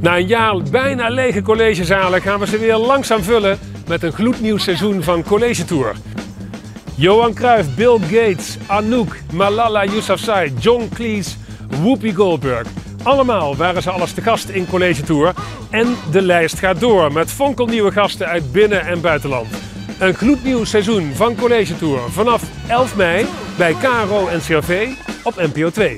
Na een jaar bijna lege collegezalen gaan we ze weer langzaam vullen met een gloednieuw seizoen van College Tour. Johan Cruijff, Bill Gates, Anouk, Malala Yousafzai, John Cleese, Whoopi Goldberg. Allemaal waren ze alles te gast in College Tour. En de lijst gaat door met fonkelnieuwe gasten uit binnen- en buitenland. Een gloednieuw seizoen van College Tour vanaf 11 mei bij KRO en CRV op NPO 2.